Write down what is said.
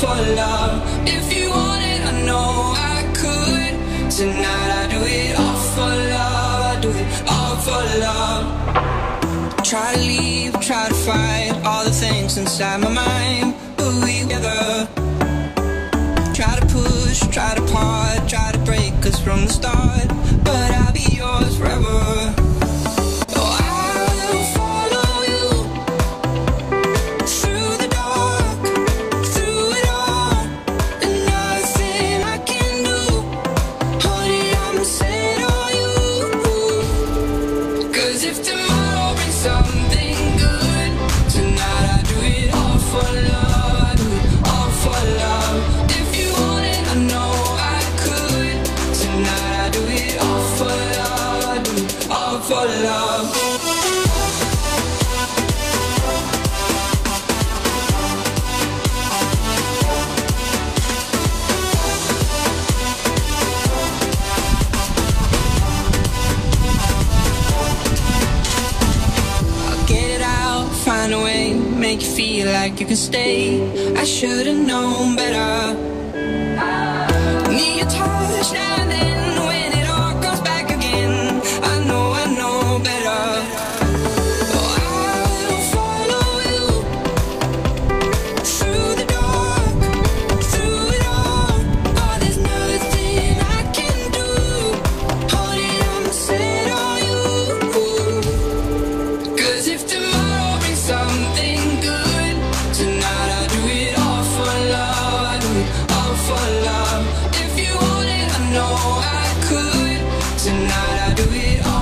for love. If you want it, I know I could. Tonight I do it all for love. I do it all for love. I try to leave, try to fight all the things inside my mind, but we together. Try to push, try to part, try to break us from the start, but. I tonight I do it all for love, I do it all for love. If you want it, I know I could. Tonight I do it all for love, I do it all for love. Find a way, make you feel like you can stay. I should've known better. Need your then. could. Tonight I do it all.